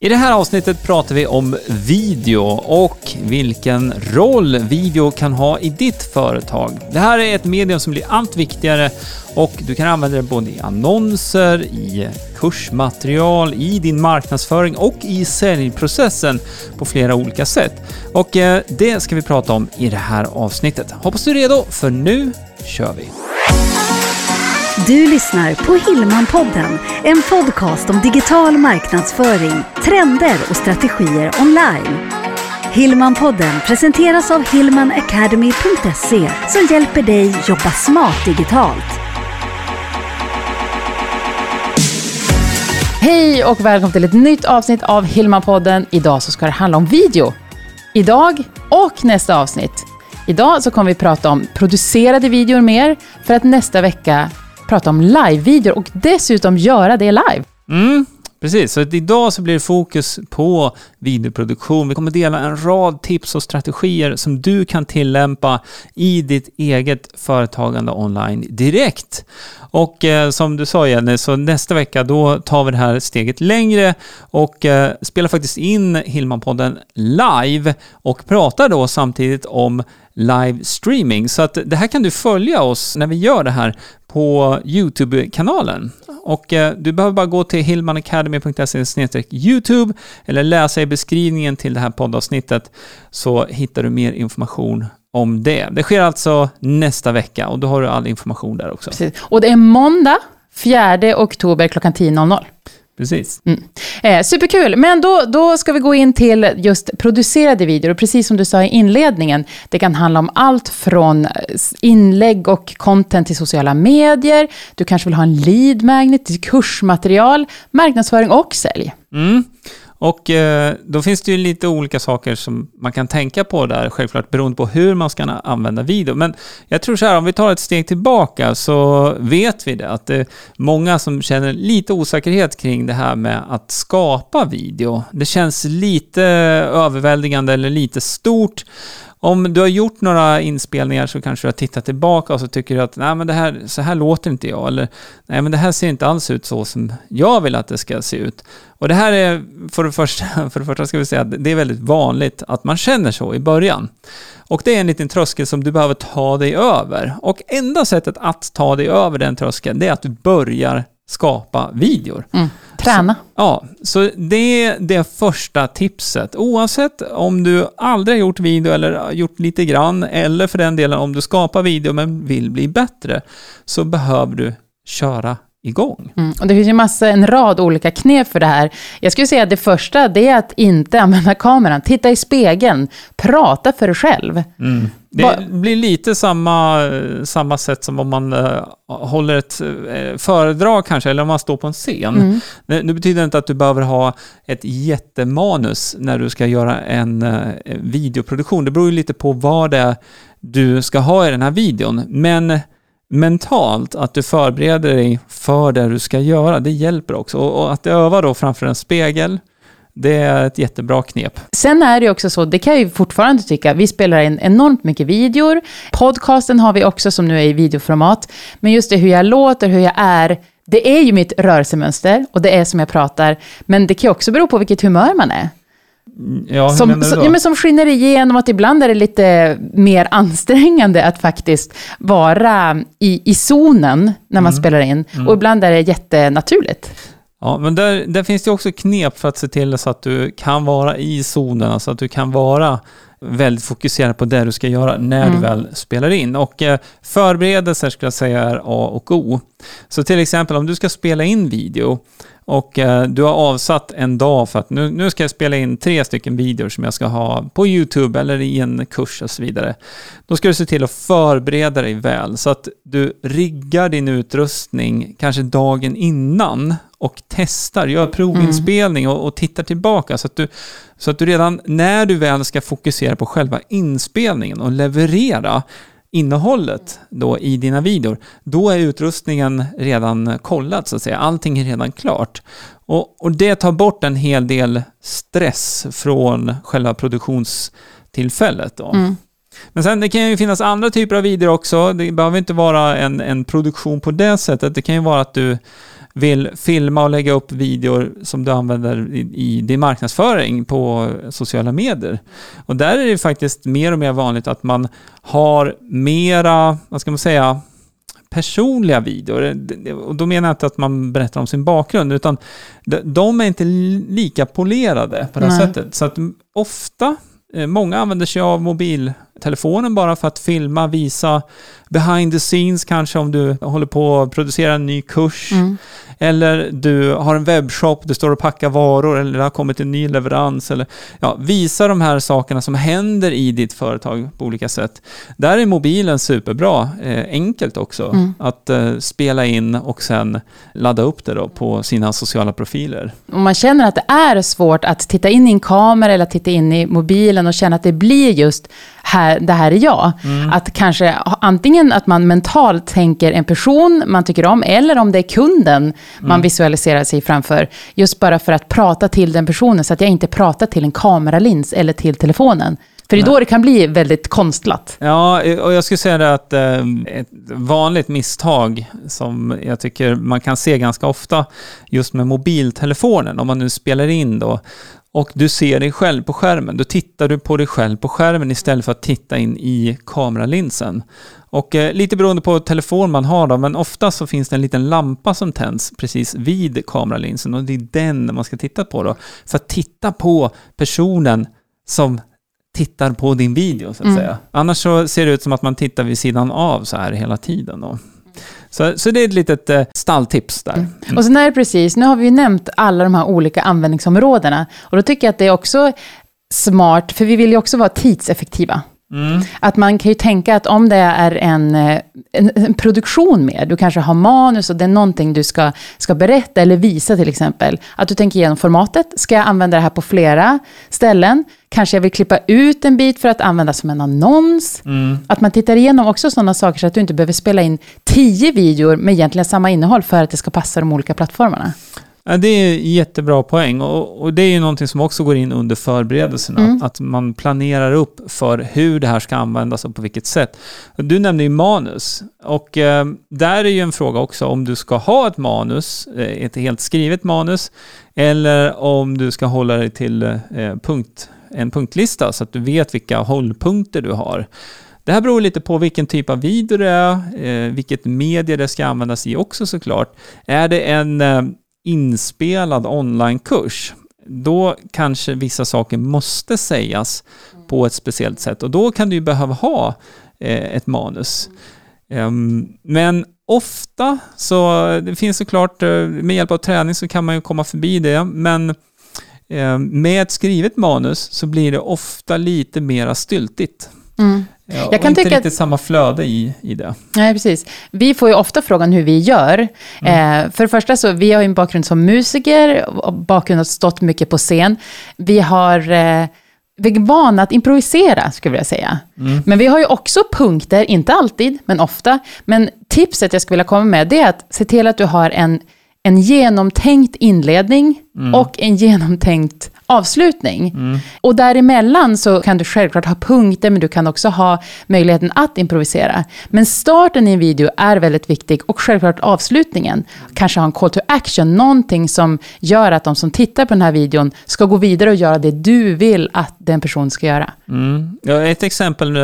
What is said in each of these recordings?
I det här avsnittet pratar vi om video och vilken roll video kan ha i ditt företag. Det här är ett medium som blir allt viktigare och du kan använda det både i annonser, i kursmaterial, i din marknadsföring och i säljprocessen på flera olika sätt. Och eh, det ska vi prata om i det här avsnittet. Hoppas du är redo, för nu kör vi! Du lyssnar på Hillmanpodden, en podcast om digital marknadsföring, trender och strategier online. Hillmanpodden presenteras av hillmanacademy.se som hjälper dig jobba smart digitalt. Hej och välkommen till ett nytt avsnitt av Hillmanpodden. Idag så ska det handla om video. Idag och nästa avsnitt. Idag så kommer vi prata om producerade videor mer för att nästa vecka prata om live-videor och dessutom göra det live. Mm, precis. Så idag så blir det fokus på videoproduktion. Vi kommer dela en rad tips och strategier som du kan tillämpa i ditt eget företagande online direkt. Och eh, som du sa Jenny, så nästa vecka då tar vi det här steget längre och eh, spelar faktiskt in Hillman-podden live och pratar då samtidigt om livestreaming. Så att det här kan du följa oss när vi gör det här på YouTube-kanalen. Och eh, du behöver bara gå till hillmanacademy.se YouTube eller läsa i beskrivningen till det här poddavsnittet så hittar du mer information om det. Det sker alltså nästa vecka och då har du all information där också. Precis. Och det är måndag 4 oktober klockan 10.00. Precis. Mm. Eh, superkul, men då, då ska vi gå in till just producerade videor. Och precis som du sa i inledningen, det kan handla om allt från inlägg och content till sociala medier. Du kanske vill ha en lead magnet till kursmaterial, marknadsföring och sälj. Mm. Och eh, då finns det ju lite olika saker som man kan tänka på där, självklart beroende på hur man ska använda video. Men jag tror så här, om vi tar ett steg tillbaka så vet vi det, att det är många som känner lite osäkerhet kring det här med att skapa video. Det känns lite överväldigande eller lite stort. Om du har gjort några inspelningar så kanske du har tittat tillbaka och så tycker du att nej men det här, så här låter inte jag. Eller nej men det här ser inte alls ut så som jag vill att det ska se ut. Och det här är, för det första, för det första ska vi säga att det är väldigt vanligt att man känner så i början. Och det är en liten tröskel som du behöver ta dig över. Och enda sättet att ta dig över den tröskeln, det är att du börjar skapa videor. Mm. Träna. Så, ja, så det är det första tipset. Oavsett om du aldrig har gjort video eller gjort lite grann, eller för den delen om du skapar video men vill bli bättre, så behöver du köra igång. Mm. Och det finns ju massa, en rad olika knep för det här. Jag skulle säga att det första, det är att inte använda kameran. Titta i spegeln, prata för dig själv. Mm. Det blir lite samma, samma sätt som om man uh, håller ett uh, föredrag kanske, eller om man står på en scen. Mm. Det, det, betyder inte att du behöver ha ett jättemanus när du ska göra en uh, videoproduktion. Det beror ju lite på vad det är du ska ha i den här videon. Men mentalt, att du förbereder dig för det du ska göra, det hjälper också. Och att öva då framför en spegel, det är ett jättebra knep. Sen är det också så, det kan jag ju fortfarande tycka, vi spelar in enormt mycket videor. Podcasten har vi också som nu är i videoformat. Men just det hur jag låter, hur jag är, det är ju mitt rörelsemönster och det är som jag pratar. Men det kan ju också bero på vilket humör man är. Ja, som, då? ja, men som skiner igenom att ibland är det lite mer ansträngande att faktiskt vara i, i zonen när man Mm. spelar in. Och ibland är det jättenaturligt. Ja, men där, där finns det också knep för att se till så att du kan vara i zonen, alltså att du kan vara väldigt fokuserad på det du ska göra när Mm. du väl spelar in. Och eh, förberedelser skulle jag säga är A och O. Så till exempel om du ska spela in video och eh, du har avsatt en dag för att nu, nu ska jag spela in tre stycken videor som jag ska ha på YouTube eller i en kurs och så vidare. Då ska du se till att förbereda dig väl så att du riggar din utrustning kanske dagen innan och testar, gör provinspelning och, och tittar tillbaka så att, du, så att du redan när du väl ska fokusera på själva inspelningen och leverera innehållet då i dina videor, då är utrustningen redan kollad så att säga. Allting är redan klart. Och, och det tar bort en hel del stress från själva produktionstillfället. Då. Mm. Men sen det kan ju finnas andra typer av videor också. Det behöver inte vara en, en produktion på det sättet. Det kan ju vara att du vill filma och lägga upp videor som du använder i, i din marknadsföring på sociala medier. Och där är det faktiskt mer och mer vanligt att man har mera, vad ska man säga, personliga videor. Och då menar jag inte att man berättar om sin bakgrund, utan de är inte lika polerade på det här sättet. Så att ofta, eh, många använder sig av mobiltelefonen bara för att filma, visa behind the scenes kanske om du håller på att producera en ny kurs. Mm. Eller du har en webbshop, du står och packar varor eller det har kommit en ny leverans. Eller, ja, visa de här sakerna som händer i ditt företag på olika sätt. Där är mobilen superbra. Eh, enkelt också mm. att eh, spela in och sen ladda upp det då på sina sociala profiler. Om man känner att det är svårt att titta in i en kamera eller titta in i mobilen och känna att det blir just här, det här är jag. Mm. Att kanske antingen att man mentalt tänker en person man tycker om, eller om det är kunden mm. man visualiserar sig framför. Just bara för att prata till den personen, så att jag inte pratar till en kameralins eller till telefonen. För det är då det kan bli väldigt konstlat. Ja, och jag skulle säga det att eh, ett vanligt misstag som jag tycker man kan se ganska ofta just med mobiltelefonen, om man nu spelar in då, och du ser dig själv på skärmen. Då tittar du på dig själv på skärmen istället för att titta in i kameralinsen. Och eh, lite beroende på telefon man har då, men ofta så finns det en liten lampa som tänds precis vid kameralinsen och det är den man ska titta på då. För att titta på personen som tittar på din video så att mm. säga. Annars så ser det ut som att man tittar vid sidan av så här hela tiden. Då. Så, så det är ett litet eh, stalltips där. Mm. Och sen är det precis, nu har vi ju nämnt alla de här olika användningsområdena. Och då tycker jag att det är också smart, för vi vill ju också vara tidseffektiva. Mm. Att man kan ju tänka att om det är en, en, en, produktion med, du kanske har manus och det är någonting du ska, ska berätta eller visa till exempel. Att du tänker igenom formatet, ska jag använda det här på flera ställen? Kanske jag vill klippa ut en bit för att använda som en annons. Mm. Att man tittar igenom också sådana saker så att du inte behöver spela in tio videor med egentligen samma innehåll för att det ska passa de olika plattformarna. Ja, det är jättebra poäng och, och, det är ju någonting som också går in under förberedelserna. Mm. Att man planerar upp för hur det här ska användas och på vilket sätt. Du nämnde ju manus och eh, där är ju en fråga också om du ska ha ett manus, eh, ett helt skrivet manus, eller om du ska hålla dig till eh, punkt, en punktlista så att du vet vilka hållpunkter du har. Det här beror lite på vilken typ av video det är, eh, vilket medie det ska användas i också såklart. Är det en eh, inspelad onlinekurs, då kanske vissa saker måste sägas på ett speciellt sätt och då kan du ju behöva ha eh, ett manus. Ehm, men ofta så, det finns såklart, eh, med hjälp av träning så kan man ju komma förbi det, men eh, med ett skrivet manus så blir det ofta lite mera styltigt. Mm. Ja, jag kan inte tycka riktigt att... samma flöde i, i det. Nej, precis. Vi får ju ofta frågan hur vi gör. Mm. Eh, för det första så, vi har ju en bakgrund som musiker, och bakgrund att stått mycket på scen. Vi har eh, vi är vana att improvisera, skulle jag vilja säga. Mm. Men vi har ju också punkter, inte alltid, men ofta. Men tipset jag skulle vilja komma med, det är att se till att du har en, en genomtänkt inledning mm. och en genomtänkt avslutning. Mm. Och däremellan så kan du självklart ha punkter, men du kan också ha möjligheten att improvisera. Men starten i en video är väldigt viktig och självklart avslutningen. Kanske ha en call to action, någonting som gör att de som tittar på den här videon ska gå vidare och göra det du vill att den personen ska göra. Mm. Ja, ett exempel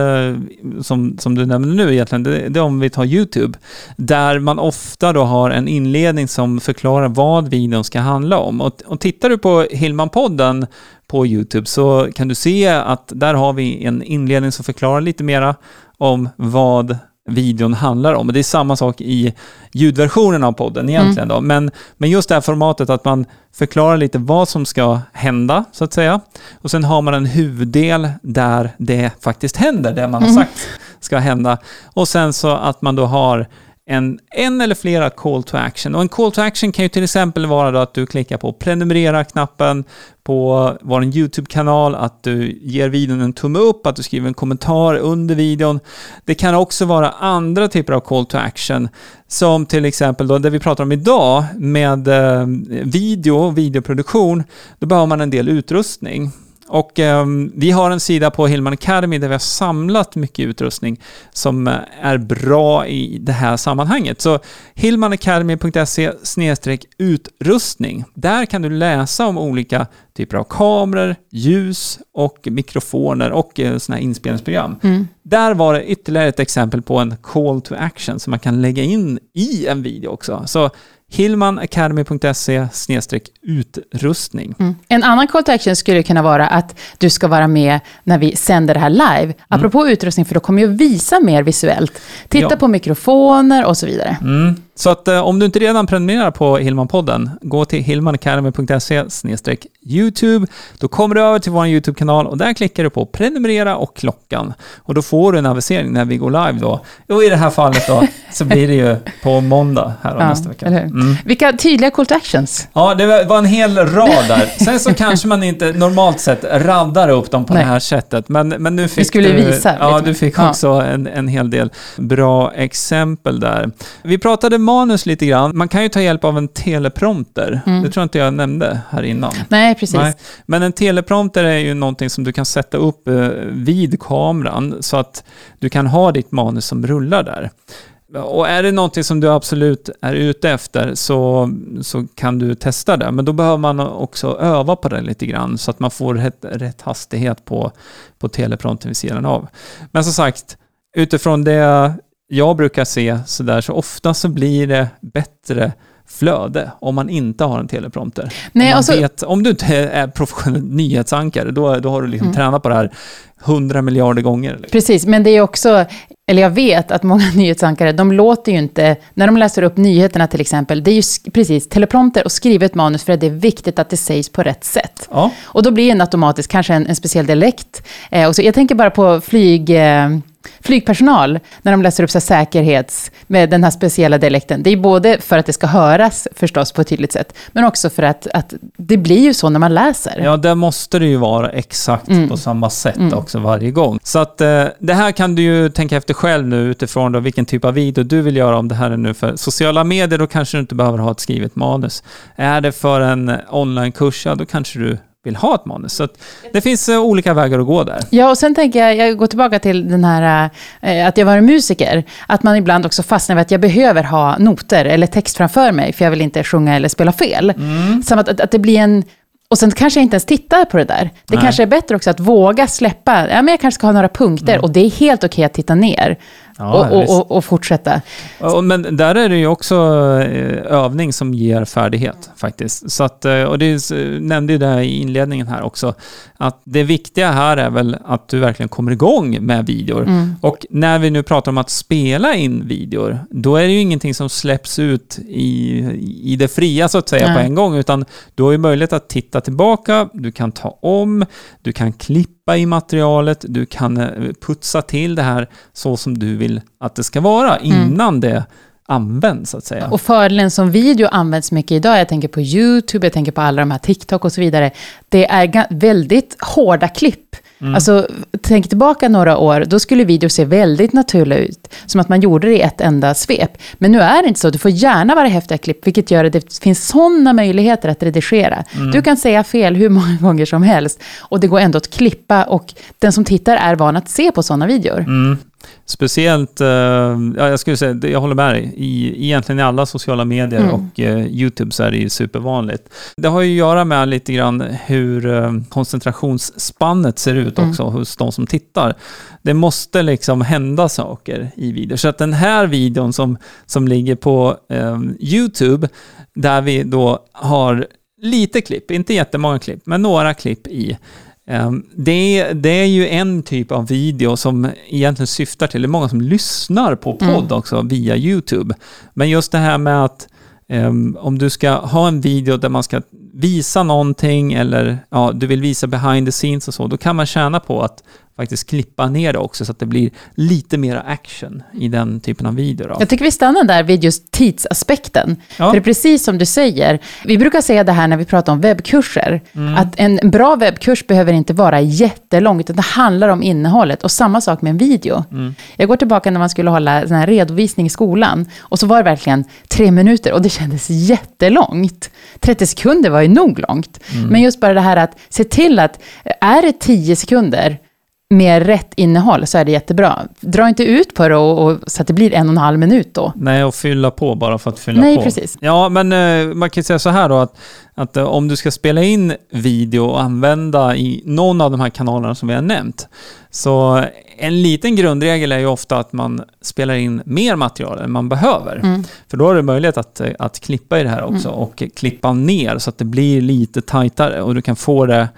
som, som du nämner nu egentligen, det, det är om vi tar YouTube, där man ofta då har en inledning som förklarar vad videon ska handla om. Och, och tittar du på Hillman-podden sidan på YouTube så kan du se att där har vi en inledning som förklarar lite mera om vad videon handlar om. Det är samma sak i ljudversionen av podden egentligen. Mm. Då. Men, men just det här formatet att man förklarar lite vad som ska hända, så att säga. Och sen har man en huvuddel där det faktiskt händer, det man har mm. sagt ska hända. Och sen så att man då har en, en eller flera call to action. Och en call to action kan ju till exempel vara då att du klickar på prenumerera-knappen på vår YouTube-kanal, att du ger videon en tumme upp, att du skriver en kommentar under videon. Det kan också vara andra typer av call to action, som till exempel då det vi pratar om idag med eh, video video, videoproduktion, då behöver man en del utrustning och ehm, vi har en sida på Hillman Academy där vi har samlat mycket utrustning som eh, är bra i det här sammanhanget. Så hillmanacademy.se utrustning. Där kan du läsa om olika typer av kameror, ljus och mikrofoner och eh, sådana här inspelningsprogram. Där var det ytterligare ett exempel på en call to action som man kan lägga in i en video också. Så hillmanacademy.se utrustning. Mm. En annan call to action skulle kunna vara att du ska vara med när vi sänder det här live. Apropå utrustning, för då kommer jag visa mer visuellt. Titta Ja. på mikrofoner och så vidare. Mm. Så att eh, om du inte redan prenumererar på Hillman-podden, gå till hillmanacademy.se YouTube. Då kommer du över till vår YouTube-kanal och där klickar du på prenumerera och klockan. Och då får du en avisering när vi går live då. Och i det här fallet då så blir det ju på måndag här Ja, nästa vecka. Mm. Vilka tydliga call to actions. Ja, det var en hel rad där. Sen så kanske man inte normalt sett raddar upp dem på Nej. det här sättet. Men, men nu fick skulle du... visa Ja, du fick Ja. också en, en hel del bra exempel där. Vi pratade manus lite grann. Man kan ju ta hjälp av en teleprompter. Mm. Det tror jag inte jag nämnde här innan. Nej, precis. Nej. Men en teleprompter är ju någonting som du kan sätta upp eh, vid kameran så att du kan ha ditt manus som rullar där. Och är det någonting som du absolut är ute efter så, så kan du testa det. Men då behöver man också öva på det lite grann så att man får rätt, rätt hastighet på, på telepromptern vid sidan av. Men som sagt, utifrån det jag brukar se så där så ofta så blir det bättre flöde om man inte har en teleprompter. Nej, om, man och så- vet, om du inte är professionell nyhetsankare, då, då har du liksom Mm. tränat på det här hundra miljarder gånger. Liksom. Precis, men det är också, eller jag vet att många nyhetsankare, de låter ju inte, när de läser upp nyheterna till exempel, det är ju precis teleprompter och skrivet manus för att det är viktigt att det sägs på rätt sätt. Ja. Och då blir en automatiskt kanske en, en speciell dialekt. Eh, och så, jag tänker bara på flyg, eh, flygpersonal, när de läser upp så säkerhets, med den här speciella dialekten. Det är både för att det ska höras förstås på ett tydligt sätt, men också för att, att det blir ju så när man läser. Ja, där måste det ju vara exakt Mm. på samma sätt Mm. också varje gång. Så att eh, det här kan du ju tänka efter själv nu utifrån då vilken typ av video du vill göra om det här är nu för sociala medier, då kanske du inte behöver ha ett skrivet manus. Är det för en onlinekurs, ja då kanske du vill ha ett manus. Så det finns eh, olika vägar att gå där. Ja, och sen tänker jag, jag går tillbaka till den här, eh, att jag var musiker, att man ibland också fastnar vid att jag behöver ha noter eller text framför mig, för jag vill inte sjunga eller spela fel. Som att, att, att det blir en... Och sen kanske jag inte ens tittar på det där. Det Nej. kanske är bättre också att våga släppa, ja men jag kanske ska ha några punkter, och det är helt okej att titta ner. Ja, och, och, och, och fortsätta. Men där är det ju också eh, övning som ger färdighet faktiskt. Så att, eh, och det nämnde ju det i inledningen här också, att det viktiga här är väl att du verkligen kommer igång med videor. Mm. Och när vi nu pratar om att spela in videor, då är det ju ingenting som släpps ut i, i det fria så att säga Nej. på en gång, utan du har ju möjlighet att titta tillbaka, du kan ta om, du kan klippa i materialet, du kan eh, putsa till det här så som du vill att det ska vara innan det används så att säga. Och fördelen som video används mycket idag, jag tänker på YouTube, jag tänker på alla de här TikTok och så vidare, det är väldigt hårda klipp. Alltså, tänk tillbaka några år, då skulle video se väldigt naturliga ut, som att man gjorde det i ett enda svep. Men nu är det inte så, du får gärna vara häftiga klipp, vilket gör att det finns sådana möjligheter att redigera. Du kan säga fel hur många gånger som helst, och det går ändå att klippa, och den som tittar är van att se på sådana videor. Mm. Speciellt, eh, ja, jag skulle säga, jag håller med dig, i, egentligen i alla sociala medier Mm. och eh, YouTube så är det ju supervanligt. Det har ju att göra med lite grann hur eh, koncentrationsspannet ser ut Mm. också hos de som tittar. Det måste liksom hända saker i videor. Så att den här videon som, som ligger på eh, YouTube, där vi då har lite klipp, inte jättemånga klipp, men några klipp i. Ehm, Det är, det är ju en typ av video som egentligen syftar till, det är många som lyssnar på podd också via YouTube. Men just det här med att ehm, om du ska ha en video där man ska visa någonting eller ja, du vill visa behind the scenes och så, då kan man tjäna på att faktiskt klippa ner det också så att det blir lite mer action i den typen av video. Då. Jag tycker vi stannar där vid just tidsaspekten. Ja. För det är precis som du säger, vi brukar säga det här när vi pratar om webbkurser, Mm. att en bra webbkurs behöver inte vara jättelång, utan det handlar om innehållet. Och samma sak med en video. Mm. Jag går tillbaka när man skulle hålla sån här redovisning i skolan, och så var det verkligen tre minuter, och det kändes jättelångt. 30 sekunder var ju nog långt. Mm. Men just bara det här att se till att, är det 10 sekunder, med rätt innehåll så är det jättebra. Dra inte ut på det och, och, så att det blir en och en halv minut då. Nej, och fylla på bara för att fylla Nej, på. precis. Ja, men eh, man kan ju säga så här då att, att eh, om du ska spela in video och använda i någon av de här kanalerna som vi har nämnt, så en liten grundregel är ju ofta att man spelar in mer material än man behöver. Mm. För då har du möjlighet att, eh, att klippa i det här också och klippa ner så att det blir lite tajtare och du kan få det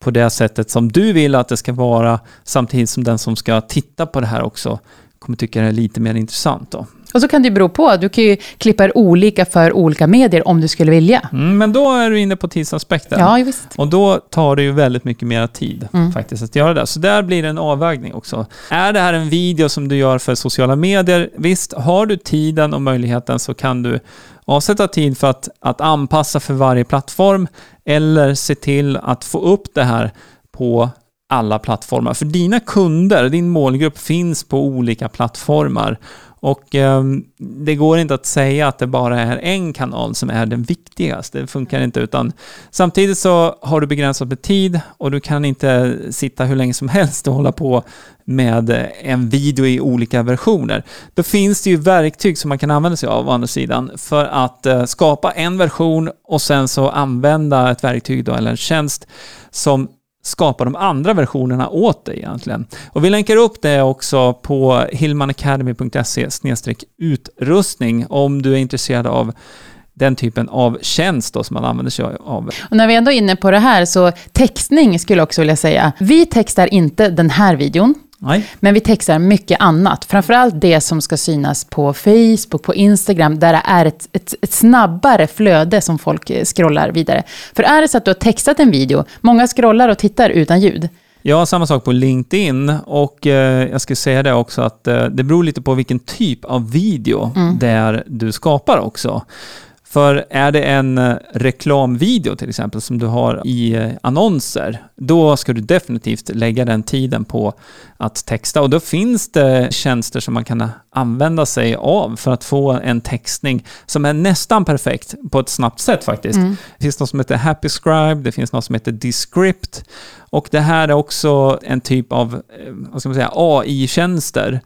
på det sättet som du vill att det ska vara samtidigt som den som ska titta på det här också kommer tycka det är lite mer intressant då. Och så kan det ju bero på, du kan ju klippa er olika för olika medier om du skulle vilja. Mm, men då är du inne på tidsaspekten. Ja, visst. Och då tar det ju väldigt mycket mer tid Mm. faktiskt att göra det. Så där blir det en avvägning också. Är det här en video som du gör för sociala medier, visst, har du tiden och möjligheten så kan du avsätta tid för att, att anpassa för varje plattform eller se till att få upp det här på alla plattformar. För dina kunder, din målgrupp finns på olika plattformar. Och eh, det går inte att säga att det bara är en kanal som är den viktigaste. Det funkar inte. utan Samtidigt så har du begränsat med tid och du kan inte sitta hur länge som helst och hålla på med en video i olika versioner. Då finns det ju verktyg som man kan använda sig av å andra sidan för att eh, skapa en version och sen så använda ett verktyg då, eller en tjänst som skapa de andra versionerna åt dig egentligen. Och vi länkar upp det också på hillmanacademy.se utrustning om du är intresserad av den typen av tjänst då som man använder sig av. Och när vi ändå är inne på det här, så textning skulle jag också vilja säga. Vi textar inte den här videon, Nej. men vi textar mycket annat. Framförallt det som ska synas på Facebook, på Instagram, där det är ett, ett, ett snabbare flöde som folk eh, scrollar vidare. För är det så att du har textat en video, många scrollar och tittar utan ljud. Ja, samma sak på LinkedIn och eh, jag ska säga det också att eh, det beror lite på vilken typ av video där du skapar också. För är det en eh, reklamvideo till exempel som du har i eh, annonser, då ska du definitivt lägga den tiden på att texta. Och då finns det tjänster som man kan använda sig av för att få en textning som är nästan perfekt på ett snabbt sätt faktiskt. Det finns något som heter Happy Scribe, det finns något som heter Descript. Och det här är också en typ av eh, AI-tjänster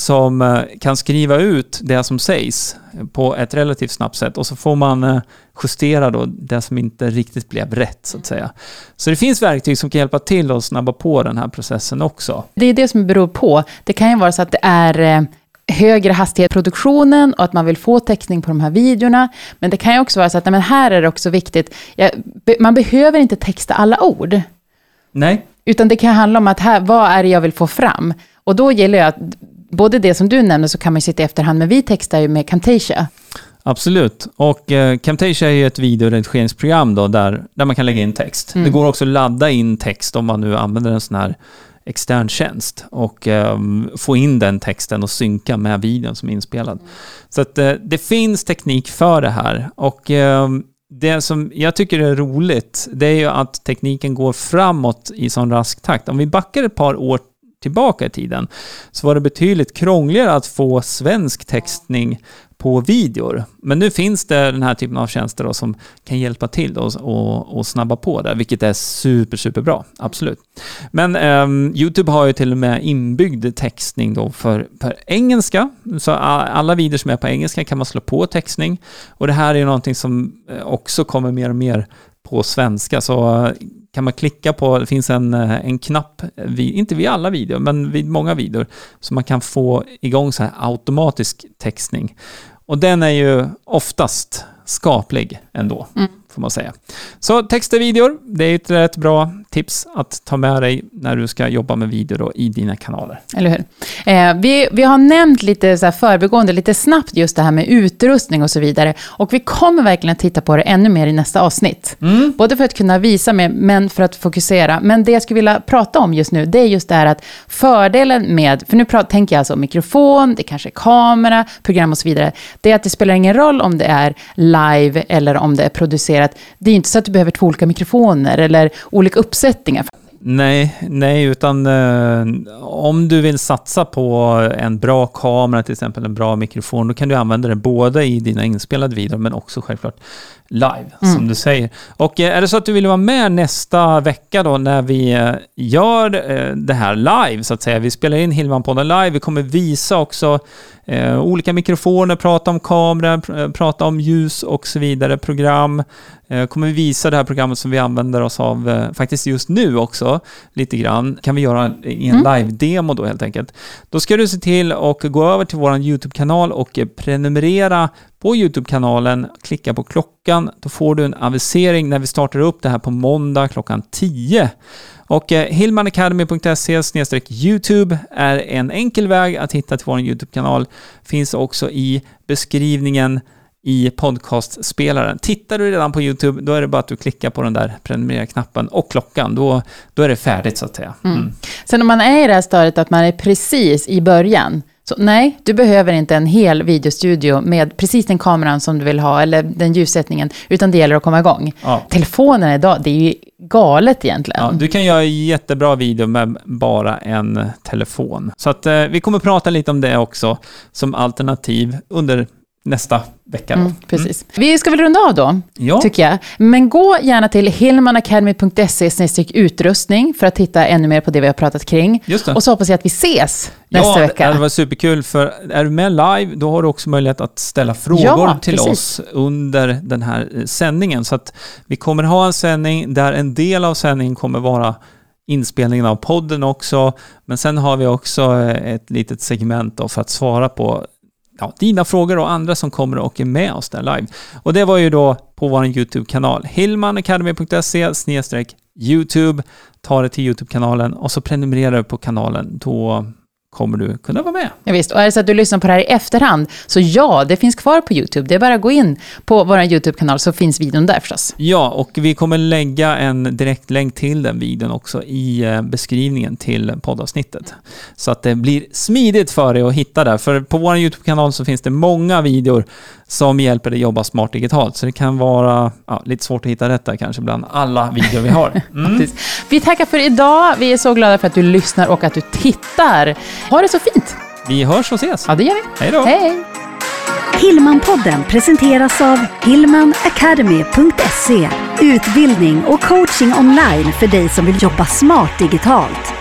som eh, kan skriva ut det som sägs på ett relativt snabbt sätt och så får man eh, justera då det som inte riktigt blev rätt så att säga. Så det finns verktyg som kan hjälpa till att snabba på den här processen också. Det är det som beror på. Det kan ju vara så att det är eh, högre hastighet i produktionen och att man vill få textning på de här videorna. Men det kan ju också vara så att men här är det också viktigt, man behöver inte texta alla ord. Nej, Utan det kan handla om att här, vad är det jag vill få fram? Och då gäller det att, både det som du nämnde så kan man ju sitta i efterhand, men vi textar ju med Camtasia. Absolut. Och eh, Camtasia är ju ett videoredigeringsprogram då där, där man kan lägga in text. Det går också att ladda in text om man nu använder en sån här extern tjänst och ehm, få in den texten och synka med videon som är inspelad. Så att eh, det finns teknik för det här och ehm, det som jag tycker är roligt, det är ju att tekniken går framåt i sån rask takt. Om vi backar ett par år tillbaka i tiden så var det betydligt krångligare att få svensk textning på videor. Men nu finns det den här typen av tjänster då som kan hjälpa till då och, och snabba på det, vilket är super, super bra. Absolut. Men ehm, YouTube har ju till och med inbyggd textning då för, för engelska. Så alla videor som är på engelska kan man slå på textning. Och det här är ju någonting som eh, också kommer mer och mer på svenska. Så eh, kan man klicka på, det finns en, eh, en knapp, vid, inte vid alla videor, men vid många videor, så man kan få igång så här automatisk textning. Och den är ju oftast skaplig ändå. får man säga. Så text och videor, det är ett rätt bra tips att ta med dig när du ska jobba med video då i dina kanaler. Eller hur? Eh, vi, vi har nämnt lite så här förbigående, lite snabbt just det här med utrustning och så vidare. Och vi kommer verkligen att titta på det ännu mer i nästa avsnitt. Mm. Både för att kunna visa mer, men för att fokusera. Men det jag skulle vilja prata om just nu, det är just det här att fördelen med, för nu pratar, tänker jag alltså mikrofon, det kanske är kamera, program och så vidare. Det är att det spelar ingen roll om det är live eller om det är producerat. Det är inte så att du behöver två olika mikrofoner eller olika uppsättningar. Nej, nej, utan eh, om du vill satsa på en bra kamera, till exempel en bra mikrofon, då kan du använda den både i dina inspelade videor, men också självklart live, Mm. som du säger. Och eh, är det så att du vill vara med nästa vecka då, när vi eh, gör eh, det här live, så att säga. Vi spelar in Hillman-podden live, vi kommer visa också eh, olika mikrofoner, prata om eh, prata om ljus och så vidare, program. Eh, kommer vi visa det här programmet som vi använder oss av eh, faktiskt just nu också, lite grann. Kan vi göra i en live-demo då helt enkelt. Då ska du se till att gå över till vår YouTube-kanal och prenumerera på YouTube-kanalen, klicka på klockan, då får du en avisering när vi startar upp det här på måndag klockan 10. Och eh, hillmanacademy.se YouTube är en enkel väg att hitta till vår YouTube-kanal. Finns också i beskrivningen i podcastspelaren. Tittar du redan på YouTube, då är det bara att du klickar på den där prenumerera-knappen och klockan. Då, då är det färdigt så att säga. Mm. Sen om man är i det här stadiet att man är precis i början, så nej, du behöver inte en hel videostudio med precis den kameran som du vill ha, eller den ljussättningen, utan det gäller att komma igång. Ja. Telefonen idag, det är ju galet egentligen. Ja, du kan göra jättebra video med bara en telefon. Så att eh, vi kommer prata lite om det också som alternativ under nästa vecka. Då. Mm, precis. Vi ska väl runda av då, Ja. tycker jag. Men gå gärna till hillmanacademy.se utrustning för att titta ännu mer på det vi har pratat kring. Och så hoppas jag att vi ses nästa ja, vecka. det var superkul, för är du med live, då har du också möjlighet att ställa frågor Ja, till precis. oss under den här eh, sändningen. Så att vi kommer ha en sändning där en del av sändningen kommer vara inspelningen av podden också, men sen har vi också eh, ett litet segment för att svara på ja, dina frågor och andra som kommer och är med oss där live. Och det var ju då på vår YouTube-kanal, hillmanacademy.se YouTube. Ta det till YouTube-kanalen och så prenumererar du på kanalen. Då kommer du kunna vara med. Ja, visst. Och är det så att du lyssnar på det här i efterhand, så ja, det finns kvar på YouTube. Det är bara att gå in på vår YouTube-kanal så finns videon där förstås. Ja, och vi kommer lägga en direktlänk till den videon också i eh, beskrivningen till poddavsnittet. Så att det blir smidigt för dig att hitta där. För på vår YouTube-kanal så finns det många videor som hjälper dig jobba smart digitalt. Så det kan vara ja, lite svårt att hitta detta kanske bland alla videor vi har. Mm. Vi tackar för idag. Vi är så glada för att du lyssnar och att du tittar. Ha det så fint. Vi hörs och ses. Ja, det gör vi. Hej då! Hej! Hillmanpodden presenteras av hillmanacademy.se Utbildning och coaching online för dig som vill jobba smart digitalt.